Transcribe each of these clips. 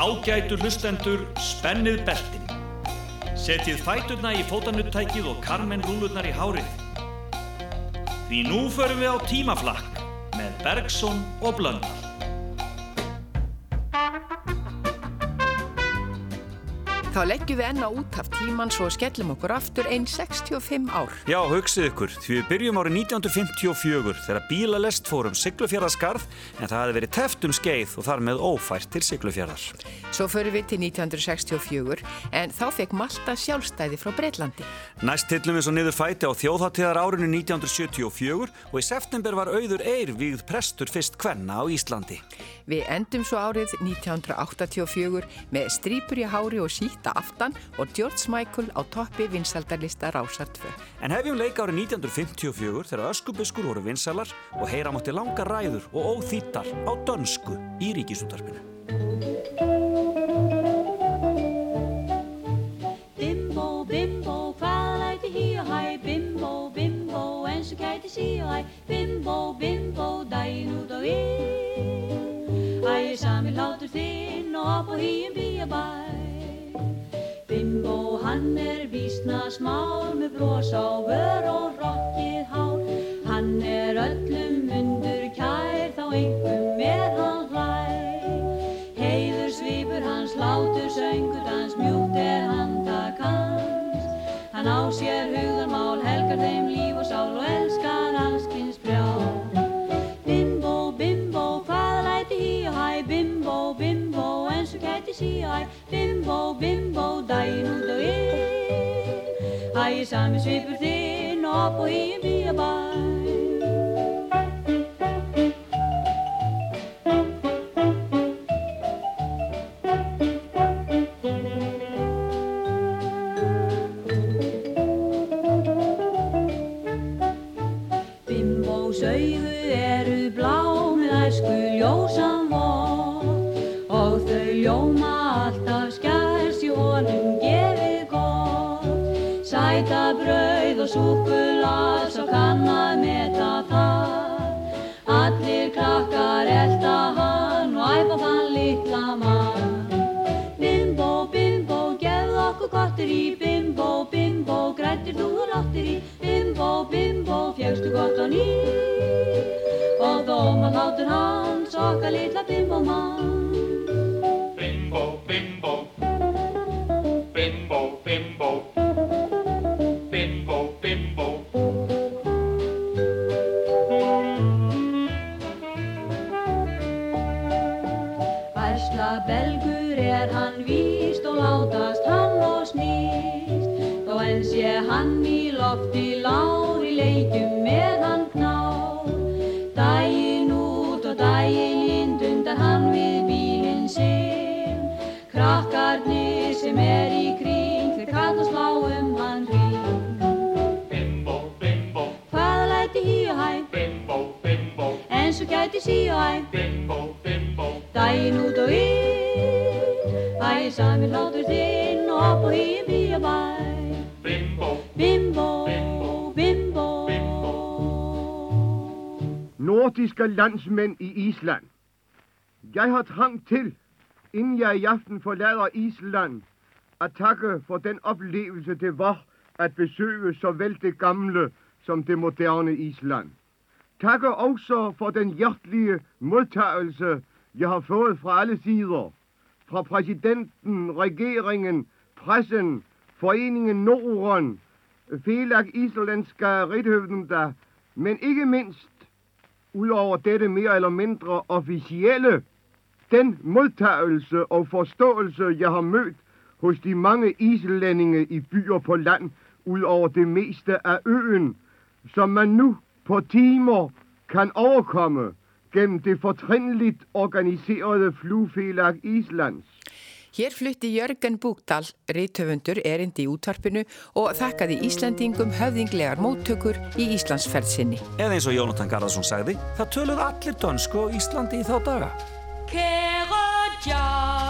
Ágætu hlustendur, spennið beltin. Setjið fæturna í fótanuttækið og karmen rúlurnar í hárið. Því nú förum við á tímaflakk með Bergson og Blöndal. Þá leggjum við enna út af tíman svo skellum okkur aftur einn 65 ár. Já, hugsið ykkur, því við byrjum árið 1954 þegar bílalest fórum Siglufjörðarskarð en það hefði verið teft um skeið og þar með ófært til Siglufjörðar. Svo förum við til 1964 en þá fekk Malta sjálfstæði frá Breitlandi. Næst tillum við svo niður fæti á þjóðháttíðar árinu 1974 og í september var auður eir við prestur fyrst kvenna á Íslandi. Við endum svo árið 1984 með strípur í hári og síta aftan og George Michael á toppi vinsaldarlista Rásar 2. En hefjum leika árið 1954 þegar öskubiskur voru vinsalar og heyra mátti langa ræður og óþýttar á dönsku í ríkisútarpinu. Bimbo, bimbo, hvað læti og hæ Bimbo, bimbo, eins og kæti sí og hæ Bimbo, bimbo, dæin út og inn Æ, sami hlátur þinn og á hýjum bíabæ Bimbo, hann er vísna smár með bros á vör og rokkið hár. Hann er öllum undur kær þá einhverjum er hann hlæ Heiður svipur hans, látur söngur dans, mjúkt er handtak hans Hann á sér hugðarmál, helgar þeim líf eins og kæti sí og hæ Bimbo, bimbo, daginn út og inn Hæ, sami svipur þinn og upp og í um bíabæ landsmænd i Island. Jeg har trang til, inden jeg i aften forlader Island, at takke for den oplevelse det var at besøge såvel det gamle som det moderne Island. Takke også for den hjertelige modtagelse, jeg har fået fra alle sider. Fra præsidenten, regeringen, pressen, foreningen Norden, Felag Islandska rithøvdenda, men ikke mindst Udover dette mere eller mindre officielle, den modtagelse og forståelse, jeg har mødt hos de mange islændinge i byer på land, ud over det meste af øen, som man nu på timer kan overkomme gennem det fortrindeligt organiserede fluefelag Islands. Hér flutti Jörgen Búkdal, rithöfundur, erindi í útvarpinu og þakkaði Íslandingum höfðinglegar móttökur í Íslandsferð sinni. Eða eins og Jónatan Garðarsson sagði, það töluð allir dönsku á Íslandi í þá daga. Kære John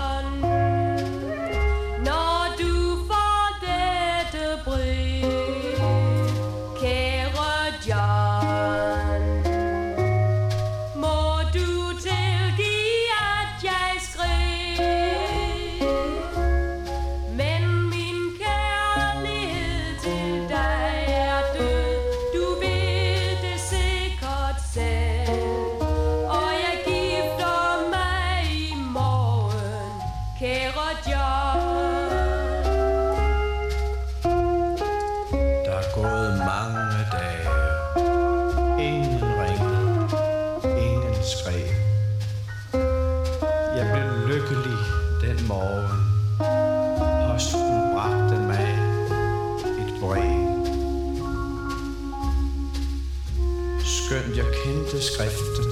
Skønt jeg kendte skriften,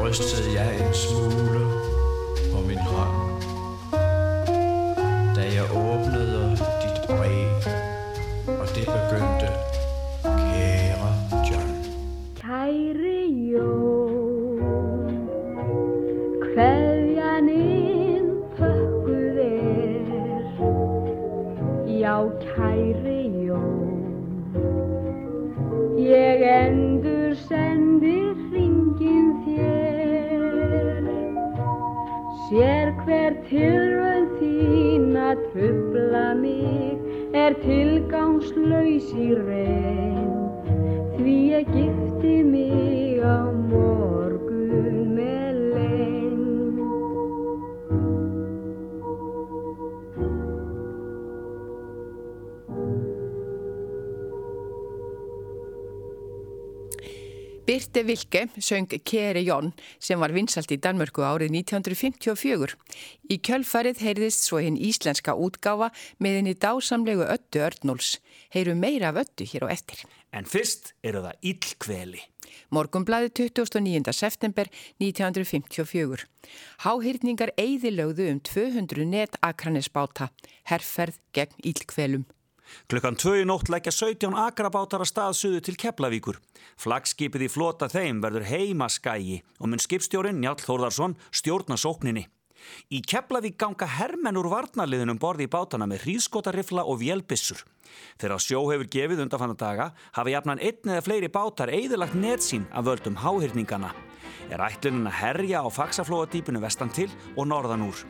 rystede jeg en smule på min hånd. Da jeg åbnede dit brev, og det begyndte, Birte Vilke söng Kere Jón sem var vinsalt í Danmörku árið 1954. Í kjölfarið heyrðist svo hinn íslenska útgáfa með henni dásamlegu Öttu Örnóls. Heyru meira af Öttu hér á eftir. En fyrst eru það illkveli. Morgumblaði 29. september 1954. Háhyrningar eigðilögðu um 200 net akranisbáta, herrferð gegn illkvelum. Klukkan tvö í nótt leggja 17 akrabátar að staðsuðu til Keflavíkur. Flagskipið í flota þeim verður heimaskægi og mun skipstjórin Njál Þórðarsson stjórna sókninni. Í Keflavík ganga hermenn úr varnarliðunum borði í bátana með hrískotarifla og vélbissur. Þegar sjó hefur gefið undanfanna daga hafa jafnan einn eða fleiri bátar eigðilagt netsín af völdum háhyrningana. Er ætlunin að herja á faksaflóadýpunu vestan til og norðan úr.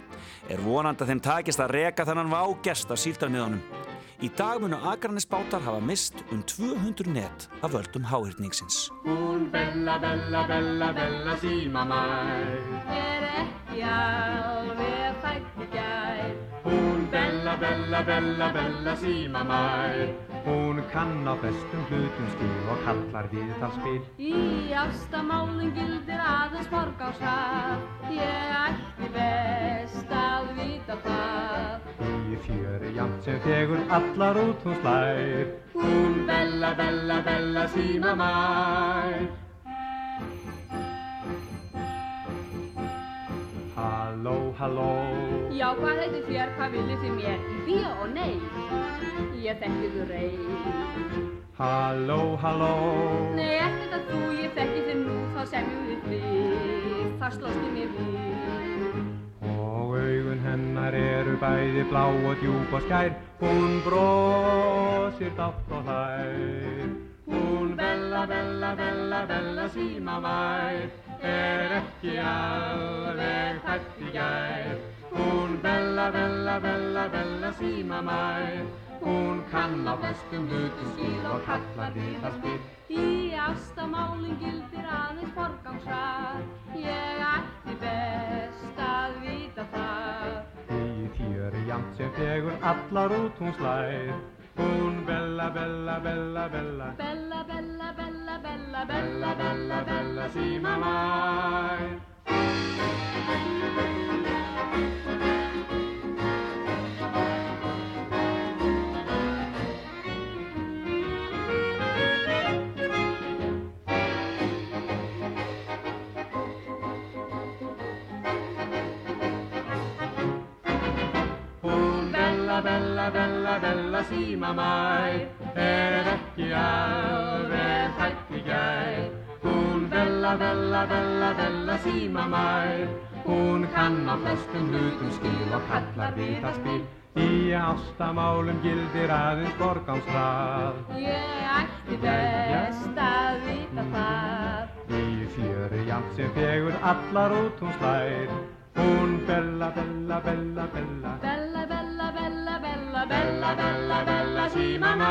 Er vonand að þeim takist að reka þennan vágest af síldarmiðanum. Í dag munu agranisbátar hafa mist um 200 net af völdum háhyrningsins. Hún Bella, Bella, Bella, Bella síma mær. Er ekki alveg fætt í gær. Hún Bella, Bella, Bella, Bella síma mær. Hún kann á bestum hlutum skil og kallar viðtalspil. Í ástamálum gildir aðeins forgáðsrað. Ég ætti best að vita það. Í fjöri jamt sem þegur allar út hún slær. Hún Bella, Bella, Bella síma mær. Halló, halló. Já, hvað heitir þér, hvað viljið þið mér? Í bíó og nei. Ég þekki þú rey. Halló, halló. Nei, ekkert að þú, ég þekki þið nú, þá semjum við við. Það slóst ég mér við. Og augun hennar eru bæði blá og djúb og skær. Hún brosir dátt og hlær. Hún Bella, Bella, Bella, Bella síma mær. Er ekki alveg fætt í gær. Hún Bella, Bella, Bella, Bella síma mær. Hún kann á bestum hlutum skil og kallar viðtalspil. Í ástamálum gildir aðeins forgangsrað. Ég ætti best að vita það. Í fjöri jamt sem þegur allar út hún slær. Hún Bella, Bella, Bella, Bella. Bella, bella, bella, bella, Bella, Bella, Bella síma mær. Bella, Bella síma mær er ekki alveg hætt í gær. Hún Bella, Bella, Bella, Bella síma mær Hún kann á flestum hlutum skil og kallar við það spil. Í ástamálum gildir aðeins borgámsrað. Ég ætti best að vita það. Í fjöri jamt sem þegur allar út hún slær. Hún Bella, Bella. Bella, bella, bella, bella, Bella, Bella,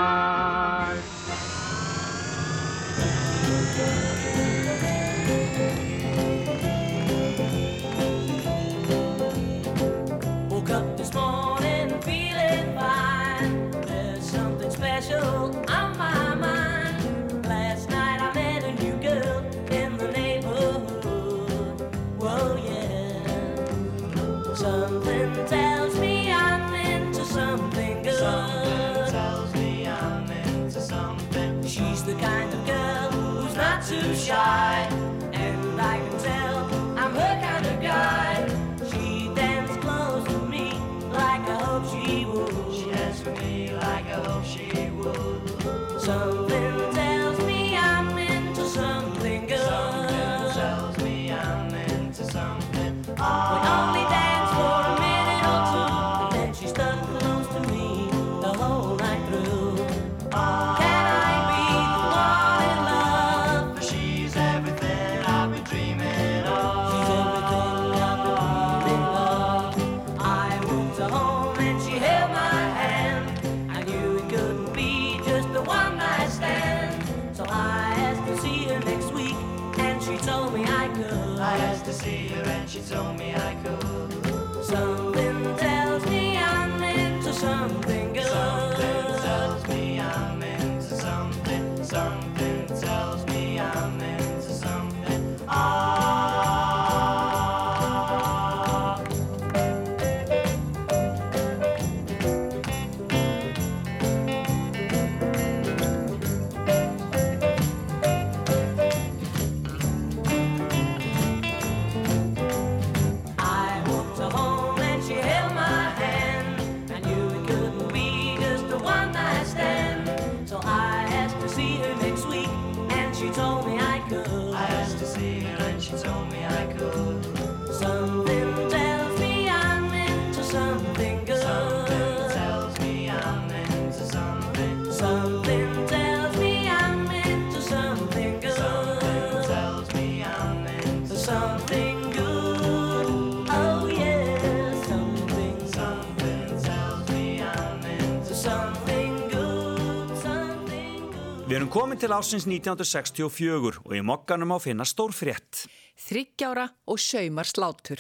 komin til ásins 1964 og í mokkanum á finna stór frétt. Þryggjára og saumar slátur.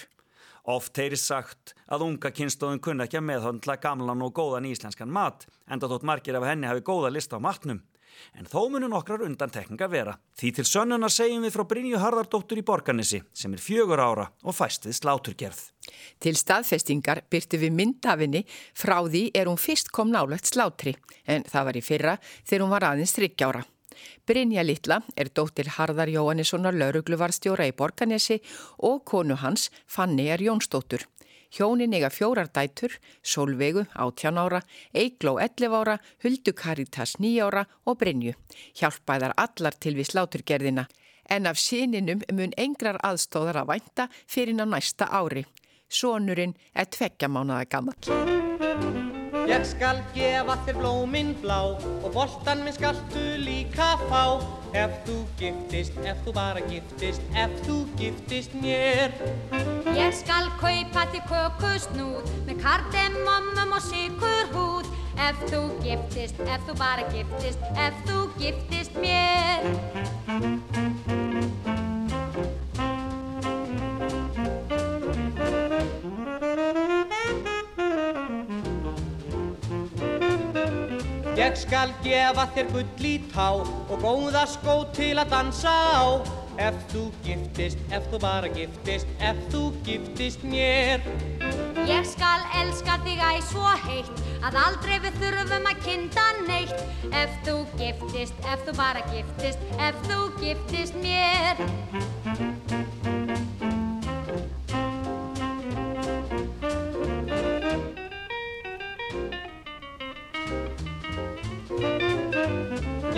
Oft heyri sagt að unga kynstóðun kunna ekki að meðhöndla gamlan og góðan íslenskan mat, enda þótt margir af henni hafi góða lista á matnum. En þó munu nokkrar undantekninga vera. Því til sönnuna segjum við frá Brynju Harðardóttur í Borgarnesi, sem er fjögur ára og fæst við sláturgerð. Til staðfestingar byrtu við myndafinni frá því er hún fyrst kom nálagt slátri, en það var í fyrra þegar hún var aðeins þryggjára. Brynja Littla er dóttir Harðar Jóhannessonar laurugluvarstjóra í Borganesi og konu hans Fanni er Jónsdóttur. Hjónin eiga fjórar dætur, Solveigu 18 ára, Eigló 11 ára, Huldu Karitas 9 ára og Brynju. Hjálpaðar allar til við sláturgerðina en af síninum mun engrar aðstóðar að vænta fyrir ná næsta ári. Sónurinn er tveggja mánuða gammal. Ég skal gefa þér blóminn blá og boltan minn skaltu líka fá. Ef þú giftist, ef þú bara giftist, ef þú giftist mér. Ég skal kaupa þér kökusnúð með kardemommum og sykurhúð. Ef þú giftist, ef þú bara giftist, ef þú giftist mér Ég skal gefa þér gull í tá og góða skó til að dansa á. Ef þú giftist, ef þú bara giftist, ef þú giftist mér. Ég skal elska þig æ svo heitt að aldrei við þurfum að kynna neitt. Ef þú giftist, ef þú bara giftist, ef þú giftist mér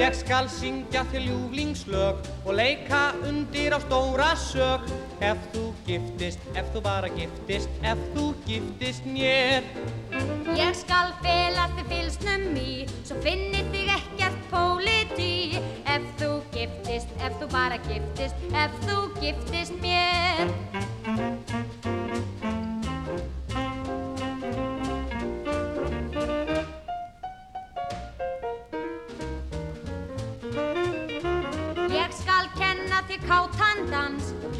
Ég skal syngja þér ljúflingslög og leika undir á stóra sög Ef þú giftist, ef þú bara giftist, ef þú giftist mér. Ég skal fela þig fylsnum í Svo finni þig ekkert póliti Ef þú giftist, ef þú bara giftist Ef þú giftist mér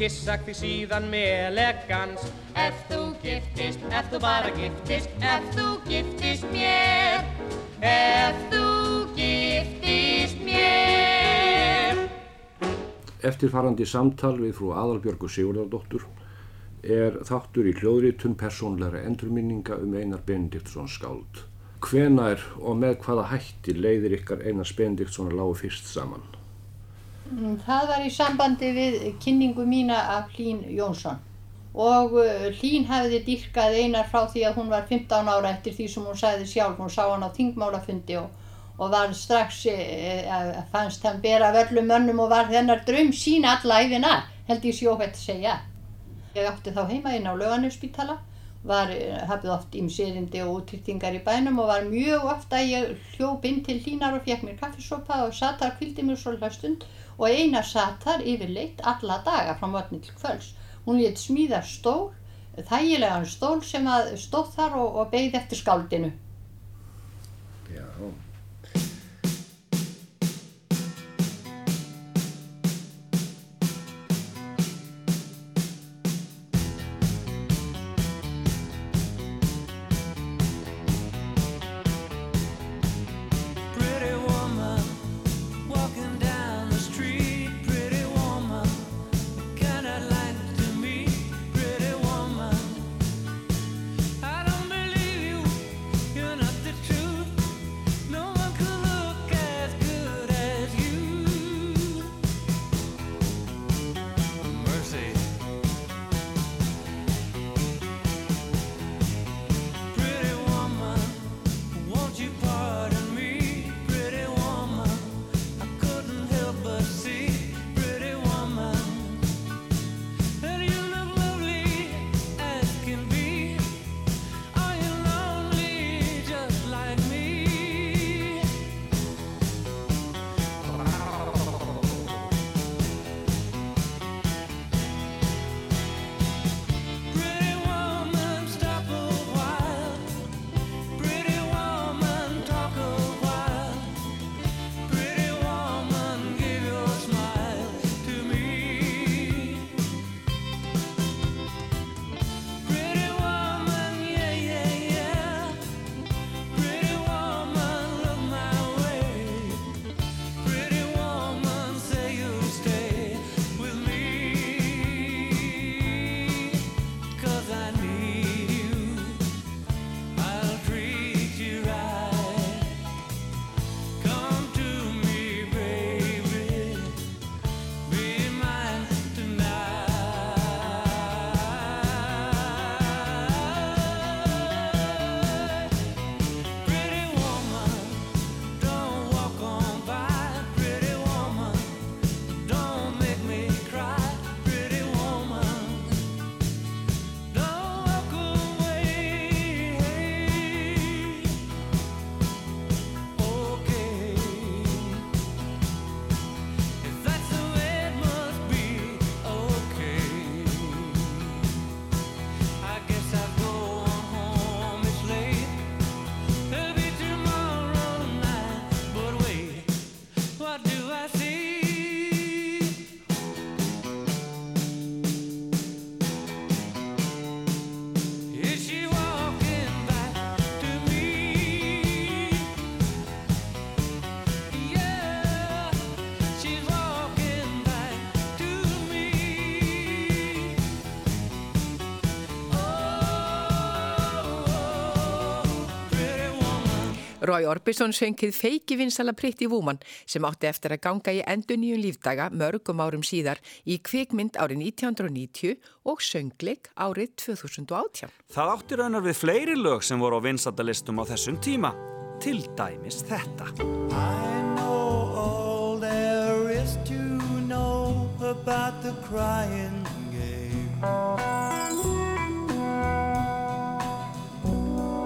káttandans Kissa þig síðan með elegans Ef þú giftist, ef þú bara giftist Ef þú giftist mér Ef þú giftist mér Eftirfarandi samtal við frú Aðalbjörgu Sigurðardóttur er þáttur í hljóðritun persónleira endurminninga um Einar Benediktsson skáld. Hvenær og með hvaða hætti leiðir ykkar Einar Benediktsson að lágu fyrst saman? Mm, Það var í sambandi við kynningu mína af Hlín Jónsson og uh, Hlín hefði dýrkað einar frá því að hún var 15 ára eftir því sem hún sagði sjálf, hún sá hann á þingmálafundi og, og var strax, uh, fannst hann bera völlum mönnum og var þennar draum sín alla æfina, held ég sjóhætt að segja. Ég átti þá heima inn á uh, hafði oft ímsýrindi og útýrtingar í bænum og var mjög oft að ég hljóp inn til Hlínar og fekk mér kaffisopa og satt þar kvildi mér svolítið stund og einar satt þar yfirleitt alla daga frá morgni til kvölds. Hún létt smíða stól, þægilegan stól sem stóð þar og, og beigð eftir skáldinu. Já. Rói Orbison söngið feiki vinsala Pretty Woman sem átti eftir að ganga í endur nýjum lífdaga mörgum árum síðar í kvikmynd árið 1990 og söngleik árið 2018. Það átti raunar við fleiri lög sem voru á vinsaldalistum á þessum tíma, til dæmis þetta. I know all there is to know about the crying game.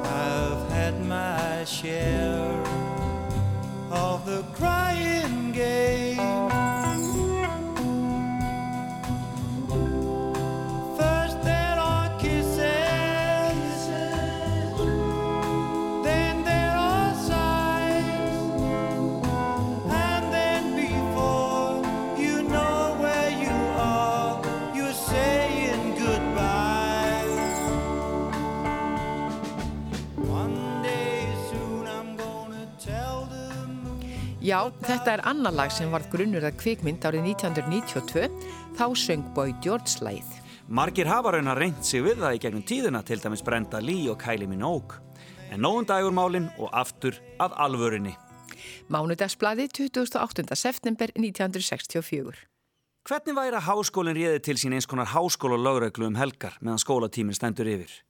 I've had my share of the crying Já, þetta er annar lag sem varð grunnur að kvikmynd árið 1992, þá söng George lagið. Margir hafa raunar reynt sig við það í gegnum tíðina, til dæmis Brenda Lee og Kylie Minogue. En nógun dagur málinn og aftur að alvörinni. Mánudagsblaði 28. september 1964. Hvernig væri að háskólinn réði til sín eins konar háskóla lögreglu um helgar meðan skólatíminn stendur yfir?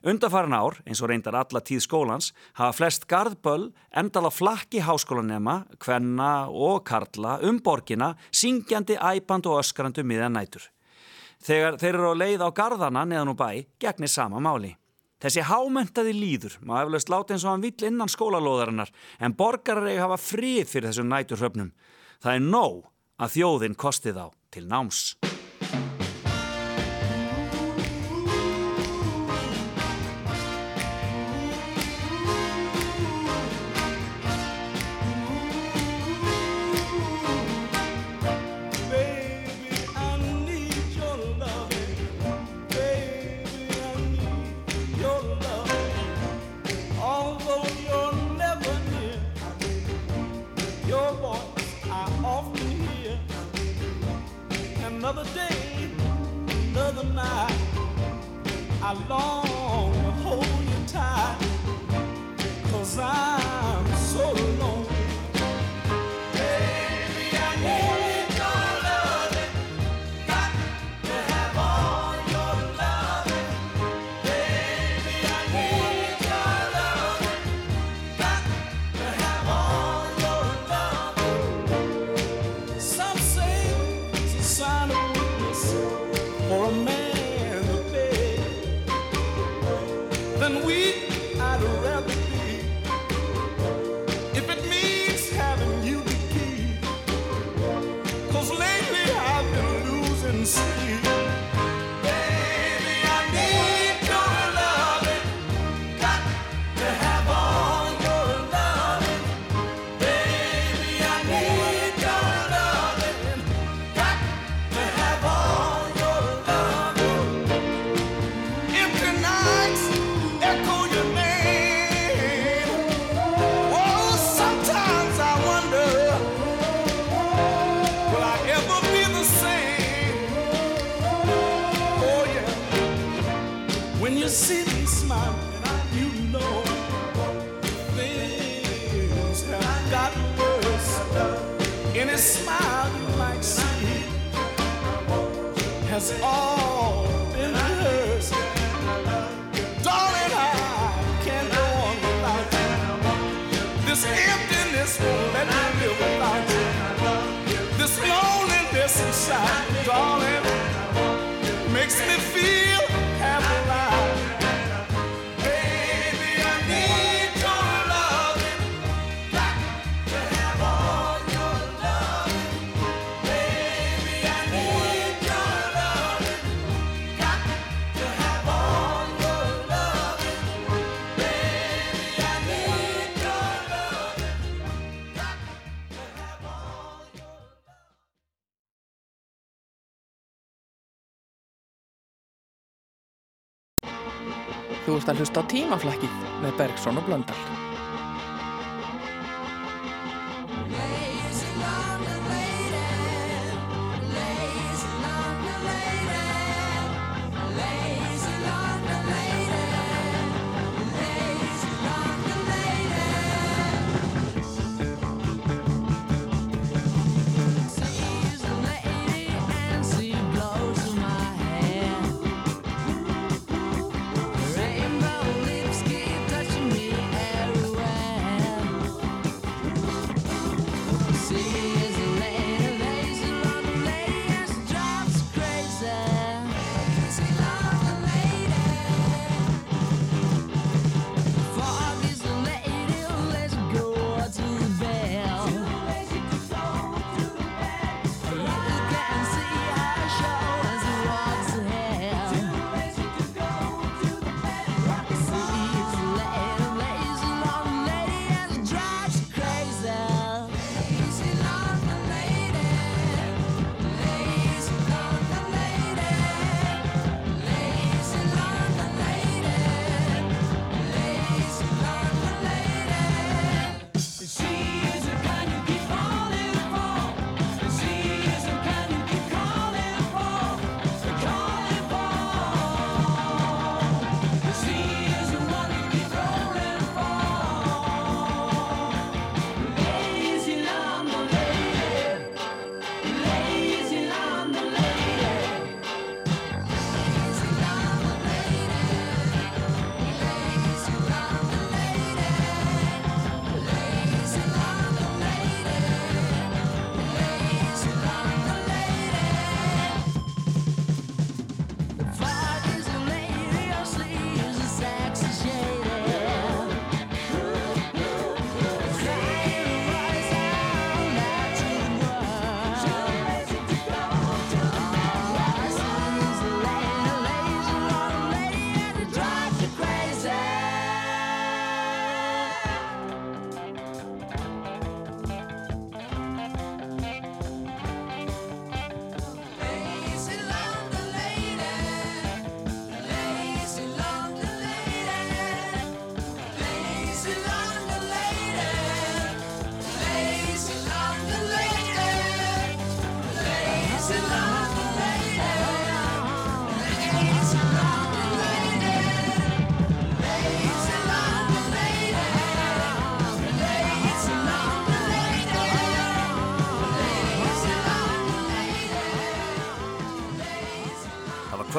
Undarfarin ár, eins og reyndar alla tíð skólans, hafa flest garðböll endala flakki háskólanema, kvenna og karla um borgina, syngjandi, æpand og öskrandi miðan nætur. Þegar þeir eru á leið á garðana neðan og bæ, gegnir sama máli. Þessi hámentaði líður má eflaust láta eins og hann vill innan skólalóðarinnar en borgarar eiga hafa frið fyrir þessum næturhöfnum. Það er nóg að þjóðin kosti þá til náms. Another day, another night, I long to hold you tight. Cause I'm ert að hlusta á tímaflakkið með Bergson og Blöndal.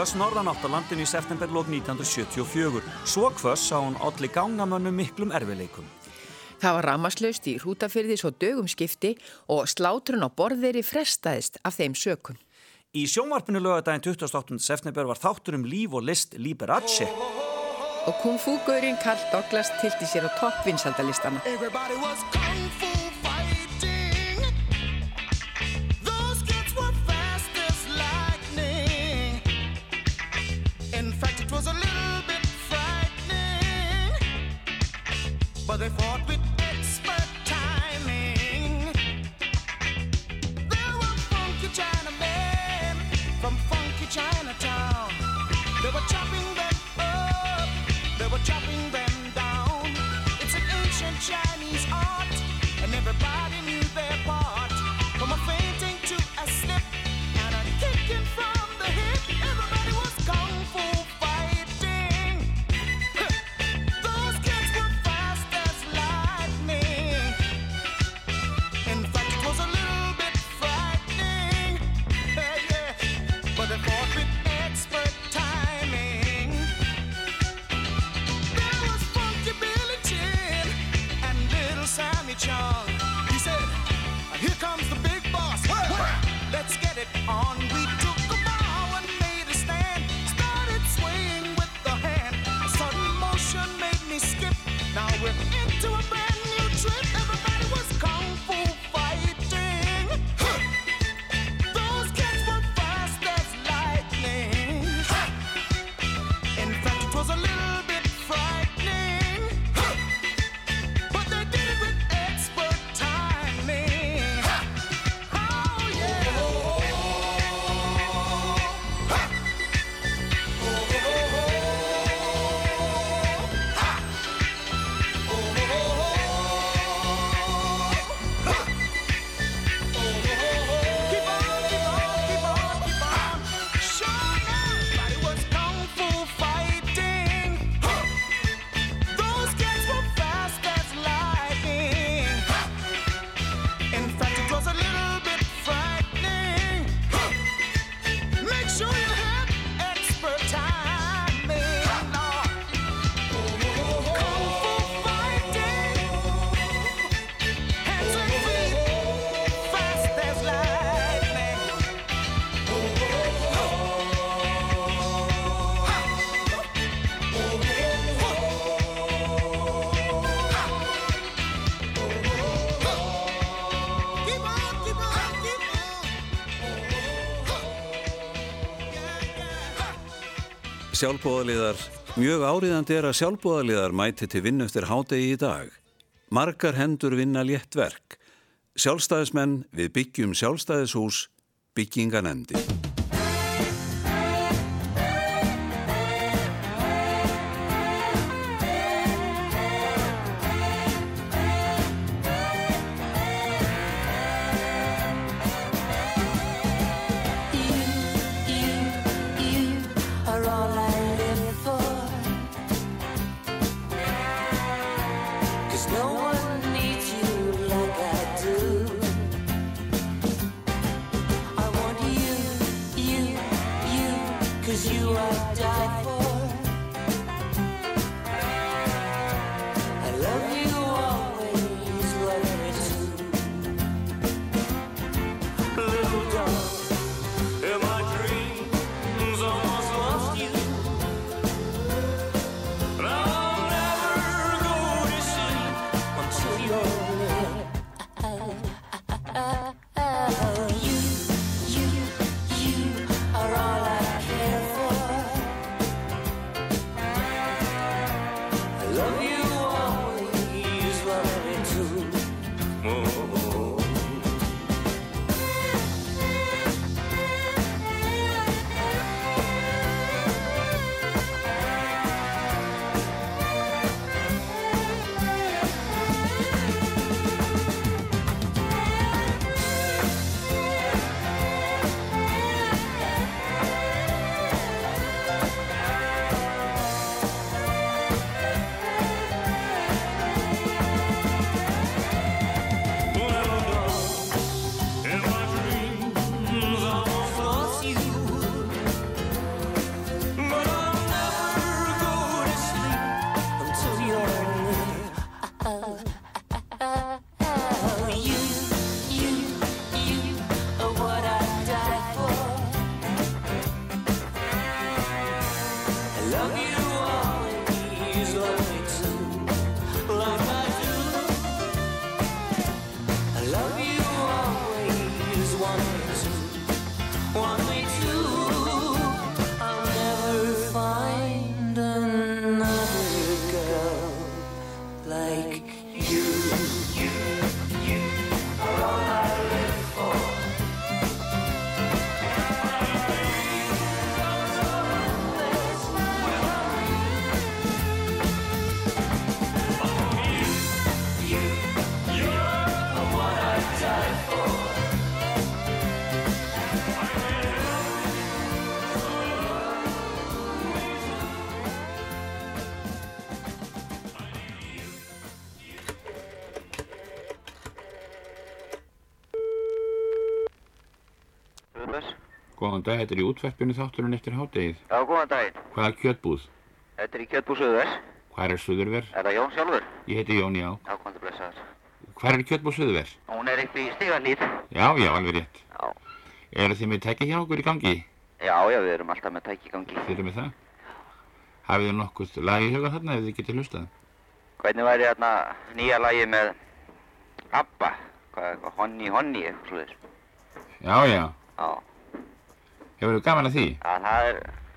hvöss norðanáttalandin í septemberlók 1974. Svo hvöss sá hún allir gangamönnum miklum erfileikum. Það var ramaslaust í hrútafyrði svo dögum skipti og slátrun á borðeiri frestaðist af þeim sökum. Í sjónvarpinu lögadaginn 28. september var þáttur um líf og list Liberace. Og kung fu-gaurinn Karl Douglas tilti sér á toppvinsaldalistana. but they fought sjálfbóðaliðar. Mjög áriðandi er að sjálfbóðaliðar mæti til vinnu eftir hádegi í dag. Margar hendur vinna létt verk. Sjálfstæðismenn við byggjum sjálfstæðishús bygginganendi. Góðan dag, þetta er í útverfinu þátturinn eftir hádegið. Já, góðan daginn. Hvaða kjötbúð? Þetta er í kjötbúð Suðvers. Hvað er Suðurver? Er það Jón sjálfur? Ég heiti Jón, já. Já, hvað er blessaður? Hvað er kjötbúð Suðurver? Hún er upp í stígarlýð. Já, já, alveg rétt. Já. Eru þið með tæki hjá okkur í gangi? Já, já, við erum alltaf með tæki í gangi. Þið eru með það? Hafið þið nokkuð lag í huga þarna ef þið getið hlustað? Hvernig væri þarna nýja lagi með Abba? Hvað er eitthvað? Honni, honni, eitthvað þess. Já, já. Já. Hefur þið gaman að því? Já, það er,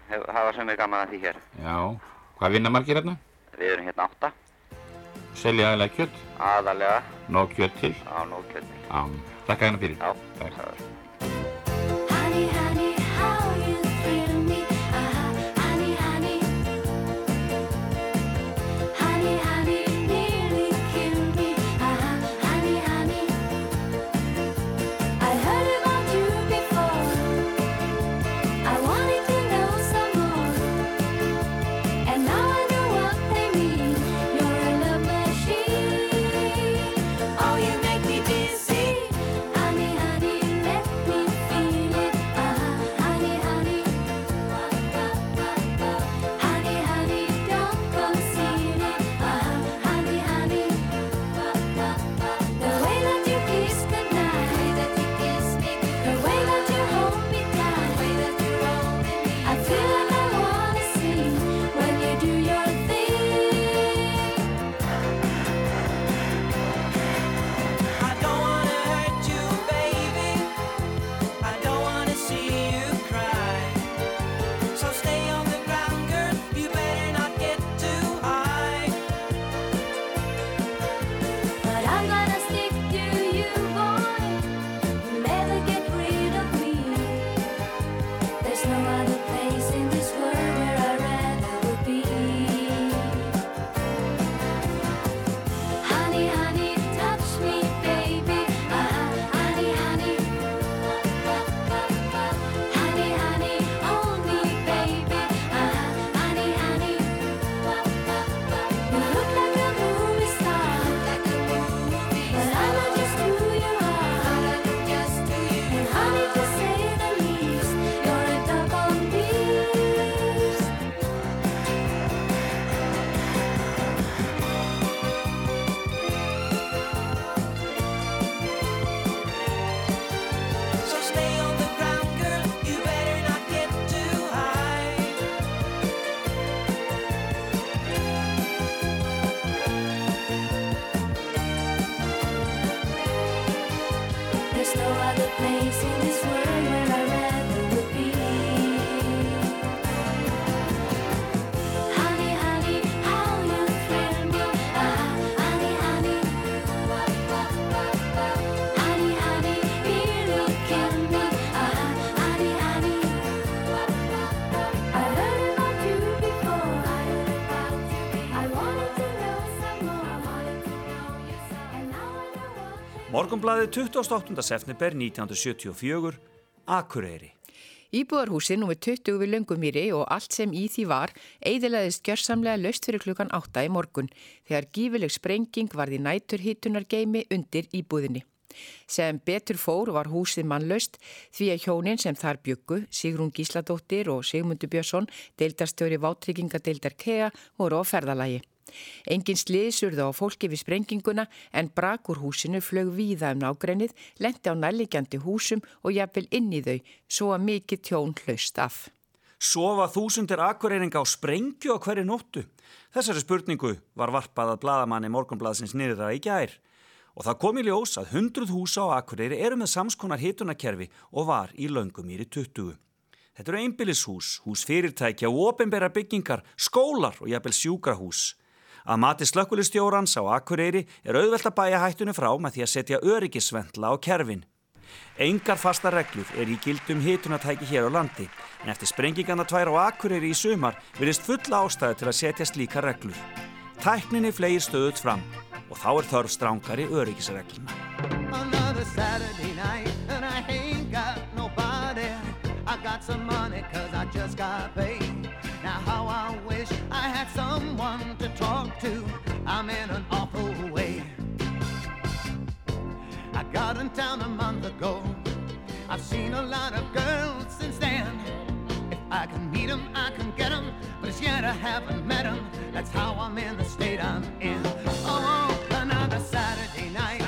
hef, hafa sem er gaman að því hér. Já. Hvað vinna margir hérna? Við erum hérna átta. Selja aðalega kjött? Aðalega. Nóg kjött til? Já, nóg kjött til. Já. Takk hérna fyrir. Já. Takk. What Morgonblaðið 28. september 1974, Akureyri. Íbúðarhúsi nr. 20 við Löngumýri og allt sem í því var eidilaðist gjörsamlega löst fyrir klukkan 8 í morgun þegar gífileg sprenging varði næturhittunar geimi undir íbúðinni. Sem betur fór var húsið mannlaust því að hjónin sem þar byggu, Sigrún Gísladóttir og Sigmundur Björnsson, deildarstjóri vátryggingadeildar KEA, voru á ferðalagi. Engin sliðsurða á fólki við sprenginguna en brak úr húsinu flög víða um nágrennið, lendi á nærlegjandi húsum og jafnvel inn í þau, svo að mikið tjón hlaust af. Sofa þúsundir akureyringa á sprengju á hverju nóttu? Þessari spurningu var varpað að bladamanni morgunbladsins niður það í gær. Og það kom í ljós að hundruð húsa á akureyri eru með samskonar hitunakerfi og var í löngumýri 20. Þetta eru einbillishús, hús fyrirtækja og ofinbæra byggingar, skólar og jafnvel sjúkrahús. Að mati slökkulistjórans á Akureyri er auðvelt að bæja hættunni frá með því að setja öryggisvendla á kerfin. Engar fasta reglur er í gildum hitunatæki hér á landi, en eftir sprengingarna tvær á Akureyri í sumar virðist fulla ástæðu til að setja slíka reglur. Tækninni flegir stöðut fram og þá er þörf strángari öryggisregluna. talk to. I'm in an awful way. I got in town a month ago. I've seen a lot of girls since then. If I can meet them, I can get them. But it's yet I haven't met them. That's how I'm in the state I'm in. Oh, another Saturday night.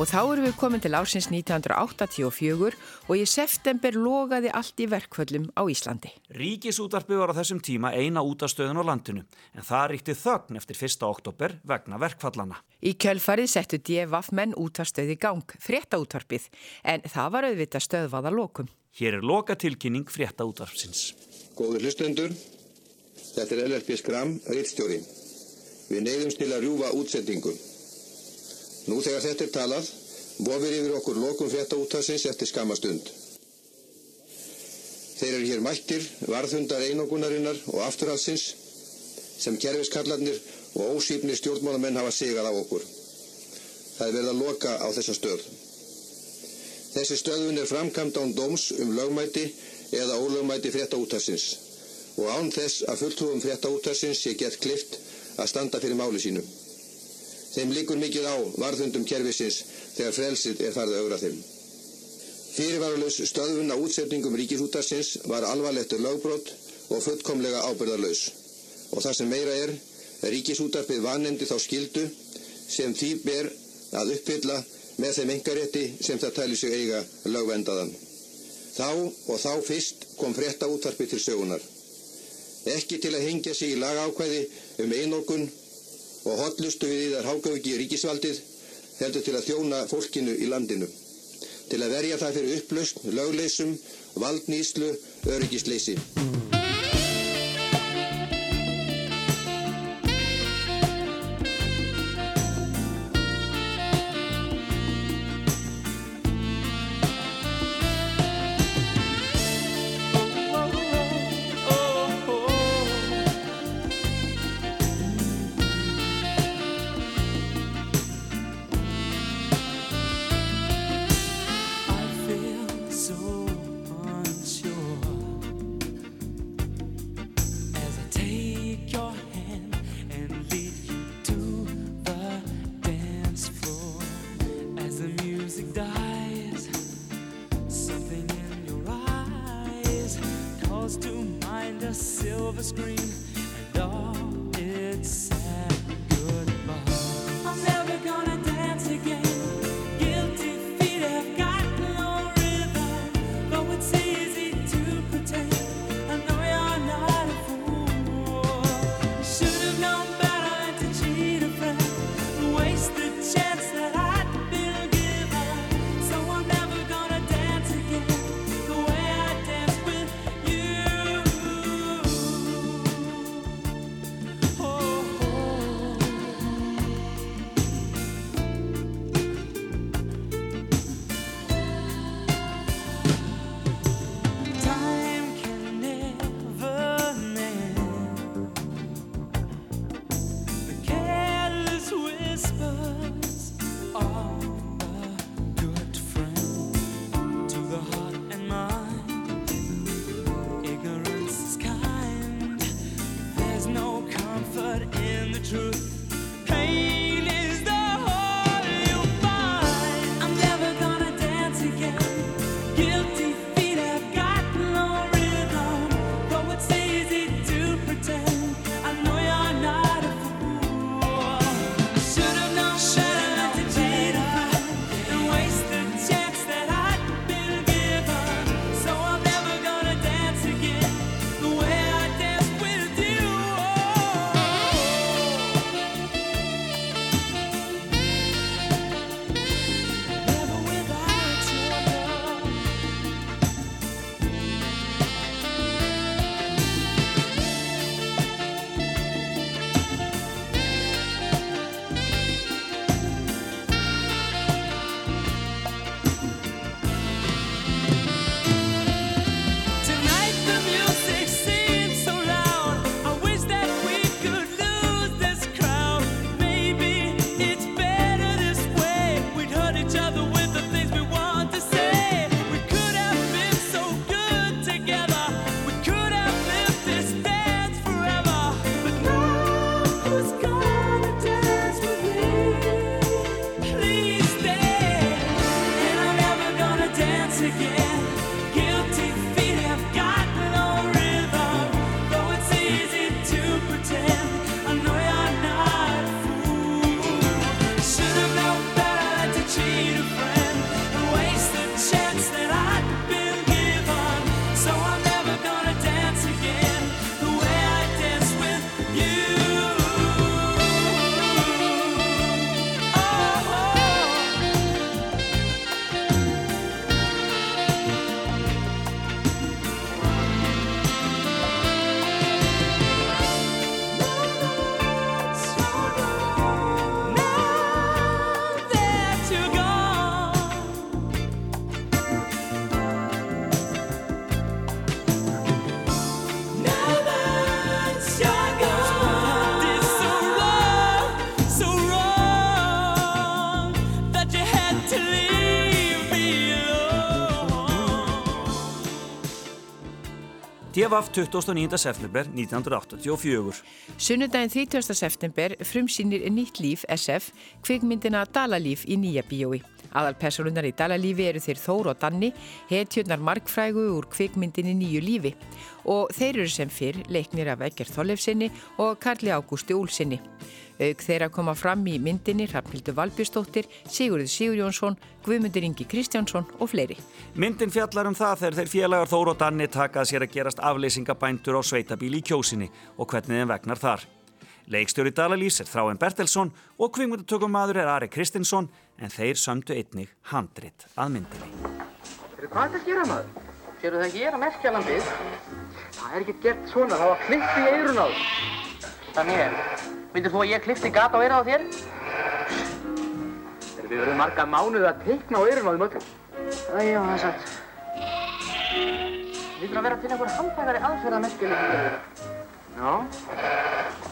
Og þá erum við komin til ásins 1984 og í september logaði allt í verkföllum á Íslandi. Ríkisútarpi var á þessum tíma eina útastöðun á landinu en það ríkti þögn eftir 1. oktober vegna verkfallana. Í kjölfarið settu DFF menn útastöði gang, fréttaútvarpið, en það var auðvitað stöðvaða lokum. Hér er loka tilkynning fréttaútarpsins. Góður hlustendur, þetta er LLP Skram, rittstjóri. Við neyðumst til að rjúfa útsendingu. Nú þegar þetta er talað, vofir yfir okkur lokum frétta úttasins eftir skamastund. Þeir eru hér mættir, varðhundar einogunarinnar og afturhalsins, sem kerfiskallarnir og ósýpni stjórnmálamenn hafa sigað á okkur. Það er verið að loka á þessa stöð. Þessi stöðun er framkvæmd án dóms um lögmæti eða ólögmæti frétta úttasins og án þess að fulltrúum frétta úttasins sé gett klift að standa fyrir máli sínu. Þeim líkur mikið á varðundum kerfisins þegar frelsið er farið að augra þeim. Fyrirvaralaus stöðun á útsetningum ríkisútarsins var alvarlettur lögbrot og fullkomlega ábyrðarlaus. Og það sem meira er, ríkisútarpið vanendi þá skildu sem því ber að uppfylla með þeim engarétti sem það tæli sig eiga lögvendaðan. Þá og þá fyrst kom frétta útvarpi til sögunar. Ekki til að hengja sig í lagákvæði um einokun og hotlustu við í þar hágauki ríkisvaldið heldur til að þjóna fólkinu í landinu. Til að verja það fyrir upplaust, lögleysum, valdnýslu, öryggisleysi. DFF 29. september 1984. Sunnudaginn 30. september frumsýnir Nýtt líf SF kvikmyndina Dalalíf í nýja bíói. Aðalpersonunar í Dalalífi eru þeir Þór og Danni, hetjurnar markfrægu úr kvikmyndinni Nýju lífi og þeir eru sem fyrr leiknir af Egger Þollefsinni og Karli Ágústi Úlsinni. Auk þeirra koma fram í myndinni Hrafnildur Valbjörnsdóttir, Sigurður Sigurjónsson, Guðmundur Ingi Kristjánsson og fleiri. Myndin fjallar um það þegar þeir félagar Þór og Danni takað sér að gerast afleysingabændur á sveitabíli í kjósinni og hvernig þeim vegnar þar. Leikstjóri Dalalís er Þráin Bertelsson og kvingmyndatökumadur er Ari Kristinsson en þeir sömdu einnig handrit að myndinni. Heyrðu, Hvað þetta að gera maður? Sérðu það ekki, ég er að merkja landið. Það er ekki gert svona, það var klipp í eirun á þér. Þannig er, myndir þú að ég klippti gata á eirun á þér? Heyrðu, við verðum marga mánuði að teikna á eirun á þeim öllum. Æjá, það er satt. Við þurfum að vera til einhver handhægari aðferð að merkja líka. Já.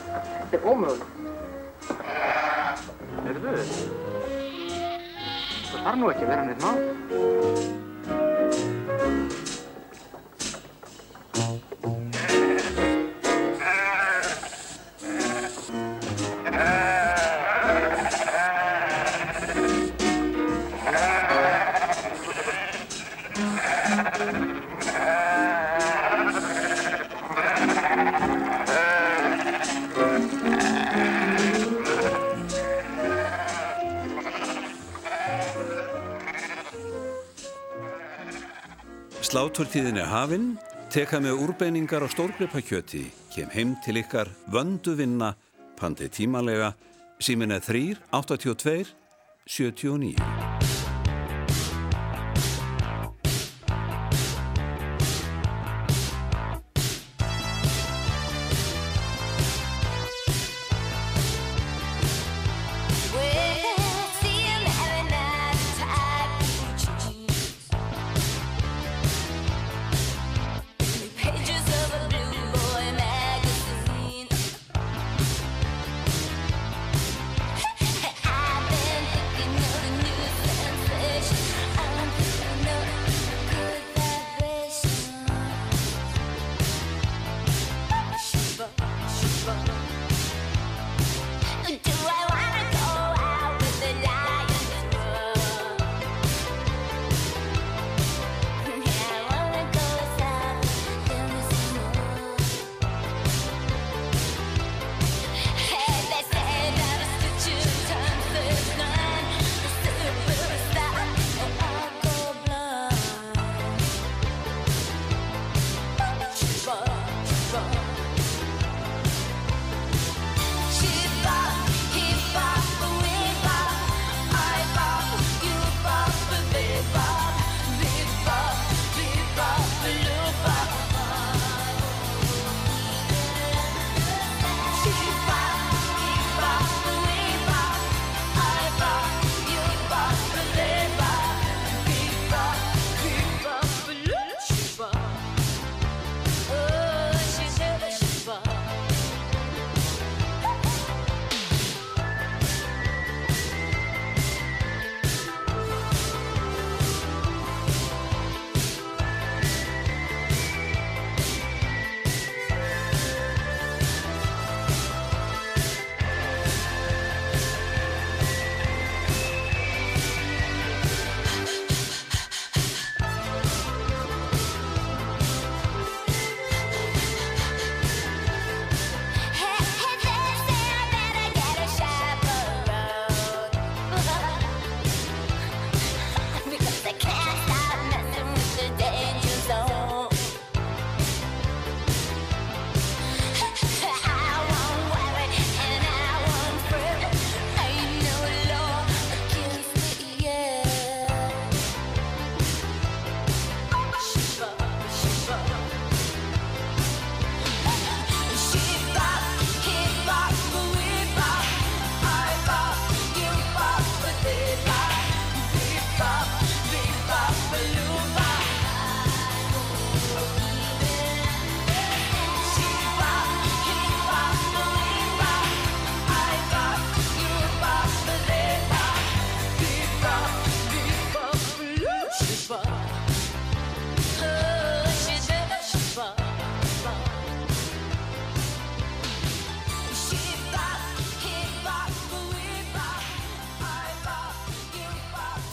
Þetta er ómögulegt. Heyrðu, það þarf nú ekki að vera neitt mál. Sláturtíðin er hafinn, teka með úrbeiningar á stórgripakjöti, kem heim til ykkar, vöndu vinna, pandi tímalega, símin er 3, 82, 79.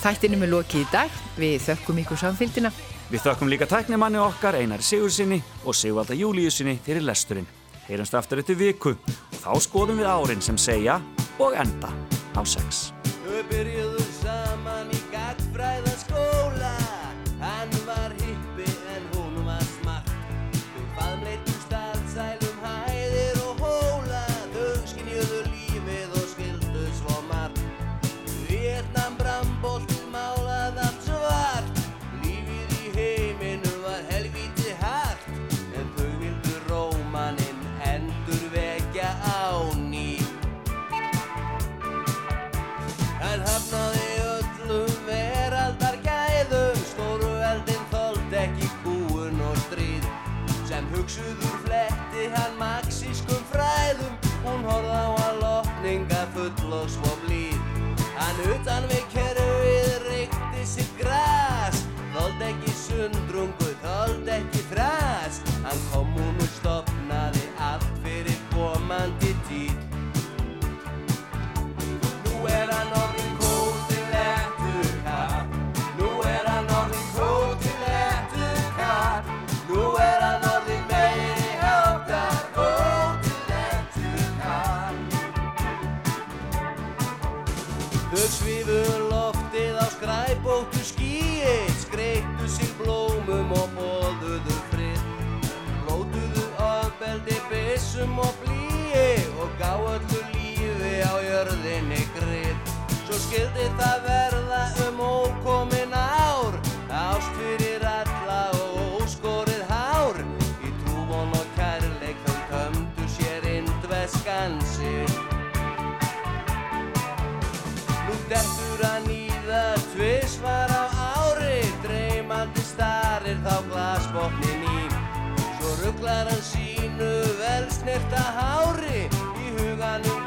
Þættinum er lokið í dag. Við þökkum ykkur samfélgina. Við þökkum líka tæknimanni okkar Einar Sigursinni og Sigvalda Júliusinni fyrir lesturinn. Heyrumst aftur eftir viku og þá skoðum við árin sem segja og enda á sex. Sem hugsuður fletti hann marxískum fræðum. Hún horfði á að lotninga full og svo blíð. Hann utan við kerfið reykti sitt gras. Þóld ekki sundrungu, þóld ekki þras Hann kom skildi það verða um ókomin ár. Ást fyrir alla og óskorið hár. Í trúvon og kærleik þau kömdu sér indveskansi Nú dettur hann í það tvisvar á ári. Dreymandi starir þá glasbotnin í. Svo rugglar hann sínu vel snirta hári. Í huganum